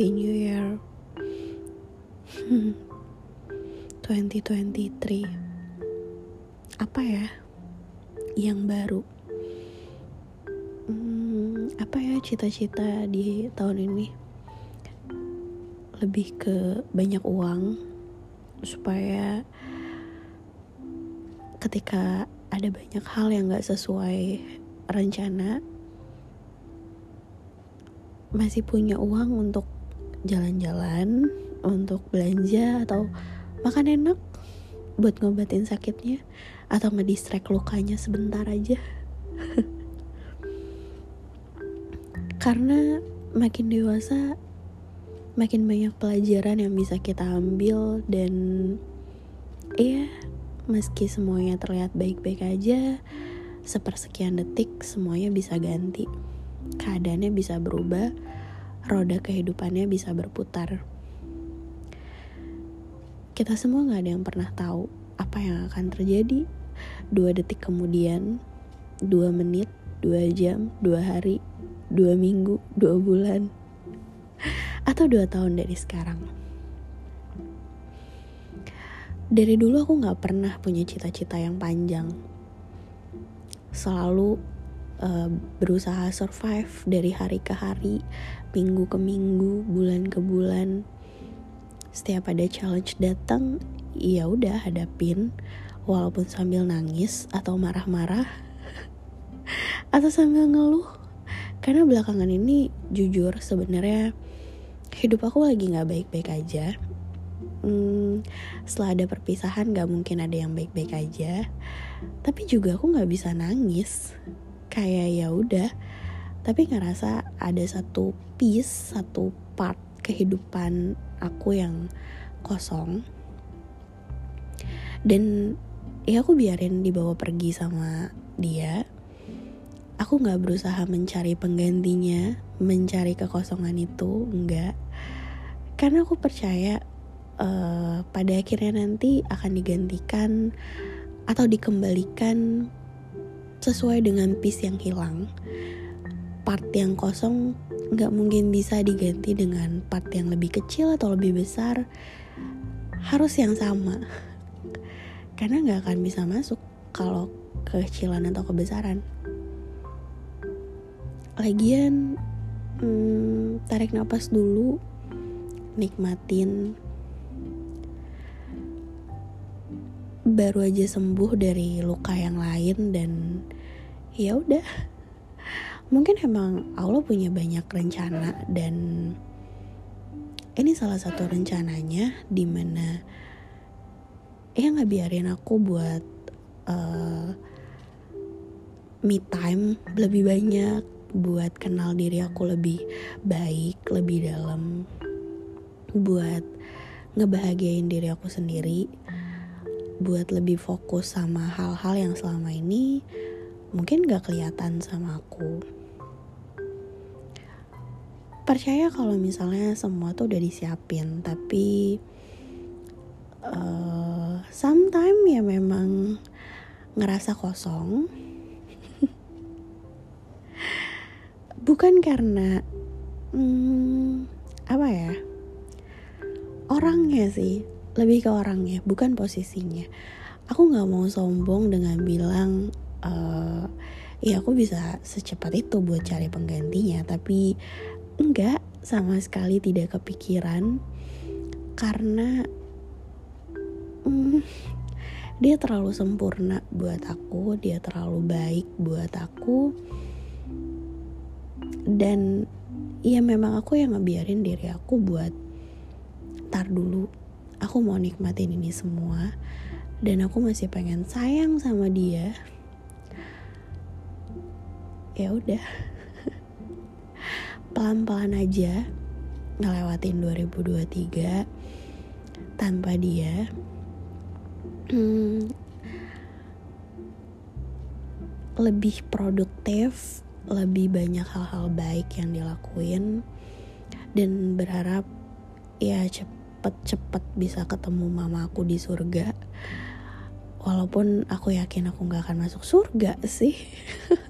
Happy New Year 2023 Apa ya yang baru? Hmm, apa ya cita-cita di tahun ini? Lebih ke banyak uang supaya ketika ada banyak hal yang gak sesuai rencana masih punya uang untuk jalan-jalan, untuk belanja atau makan enak buat ngobatin sakitnya atau ngedistract lukanya sebentar aja. Karena makin dewasa makin banyak pelajaran yang bisa kita ambil dan iya meski semuanya terlihat baik-baik aja sepersekian detik semuanya bisa ganti keadaannya bisa berubah, roda kehidupannya bisa berputar. Kita semua gak ada yang pernah tahu apa yang akan terjadi dua detik kemudian, dua menit, dua jam, dua hari, dua minggu, dua bulan, atau dua tahun dari sekarang. Dari dulu aku gak pernah punya cita-cita yang panjang. Selalu uh, berusaha survive dari hari ke hari, minggu ke minggu, bulan ke bulan. Setiap ada challenge datang, ya udah hadapin, walaupun sambil nangis atau marah-marah, atau sambil ngeluh. Karena belakangan ini jujur sebenarnya hidup aku lagi nggak baik-baik aja. Hmm, setelah ada perpisahan gak mungkin ada yang baik-baik aja tapi juga aku nggak bisa nangis kayak ya udah. Tapi ngerasa ada satu piece satu part kehidupan aku yang kosong. Dan ya aku biarin dibawa pergi sama dia. Aku nggak berusaha mencari penggantinya mencari kekosongan itu enggak karena aku percaya uh, pada akhirnya nanti akan digantikan atau dikembalikan sesuai dengan piece yang hilang. Part yang kosong nggak mungkin bisa diganti dengan part yang lebih kecil atau lebih besar. Harus yang sama. Karena nggak akan bisa masuk kalau kekecilan atau kebesaran. Lagian, hmm, tarik nafas dulu, nikmatin baru aja sembuh dari luka yang lain dan ya udah. Mungkin emang Allah punya banyak rencana dan ini salah satu rencananya di mana ya nggak biarin aku buat uh, me time lebih banyak buat kenal diri aku lebih baik lebih dalam buat ngebahagiain diri aku sendiri buat lebih fokus sama hal-hal yang selama ini mungkin gak kelihatan sama aku. Percaya kalau misalnya semua tuh udah disiapin, tapi uh, sometime ya memang ngerasa kosong. Bukan karena hmm, apa ya orangnya sih lebih ke orangnya bukan posisinya. Aku nggak mau sombong dengan bilang uh, ya aku bisa secepat itu buat cari penggantinya. Tapi enggak sama sekali tidak kepikiran karena mm, dia terlalu sempurna buat aku dia terlalu baik buat aku. Dan ya memang aku yang ngebiarin diri aku buat tar dulu aku mau nikmatin ini semua dan aku masih pengen sayang sama dia ya udah. Pelan-pelan aja ngelewatin 2023 tanpa dia. Hmm, lebih produktif lebih banyak hal-hal baik yang dilakuin dan berharap ya cepet cepet-cepet bisa ketemu mama aku di surga. Walaupun aku yakin aku nggak akan masuk surga sih.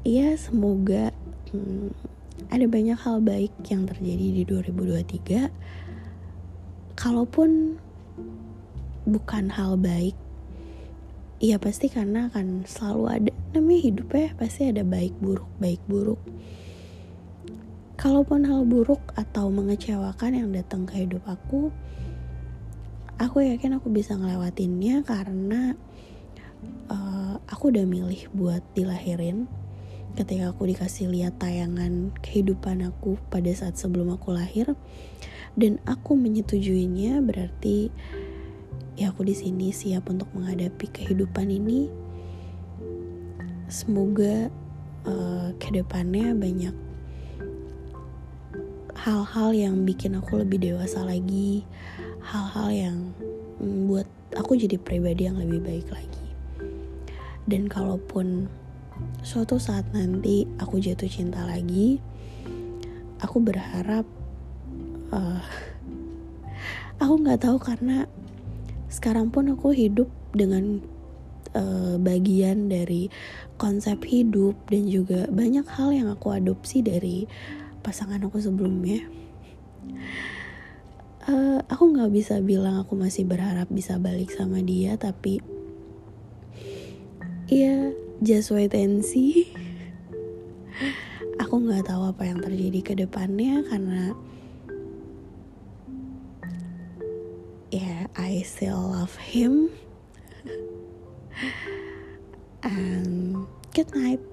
Ya semoga hmm, ada banyak hal baik yang terjadi di 2023 kalaupun bukan hal baik ya pasti karena akan selalu ada namanya hidup ya pasti ada baik buruk baik buruk kalaupun hal buruk atau mengecewakan yang datang ke hidup aku aku yakin aku bisa ngelewatinnya karena uh, aku udah milih buat dilahirin. Ketika aku dikasih lihat tayangan kehidupan aku pada saat sebelum aku lahir dan aku menyetujuinya berarti ya aku di sini siap untuk menghadapi kehidupan ini. Semoga uh, ke depannya banyak hal-hal yang bikin aku lebih dewasa lagi. Hal-hal yang membuat aku jadi pribadi yang lebih baik lagi. Dan kalaupun suatu saat nanti aku jatuh cinta lagi aku berharap uh, aku nggak tahu karena sekarang pun aku hidup dengan uh, bagian dari konsep hidup dan juga banyak hal yang aku adopsi dari pasangan aku sebelumnya. Uh, aku nggak bisa bilang aku masih berharap bisa balik sama dia tapi ya just wait and see. Aku nggak tahu apa yang terjadi ke depannya karena ya yeah, I still love him. And good night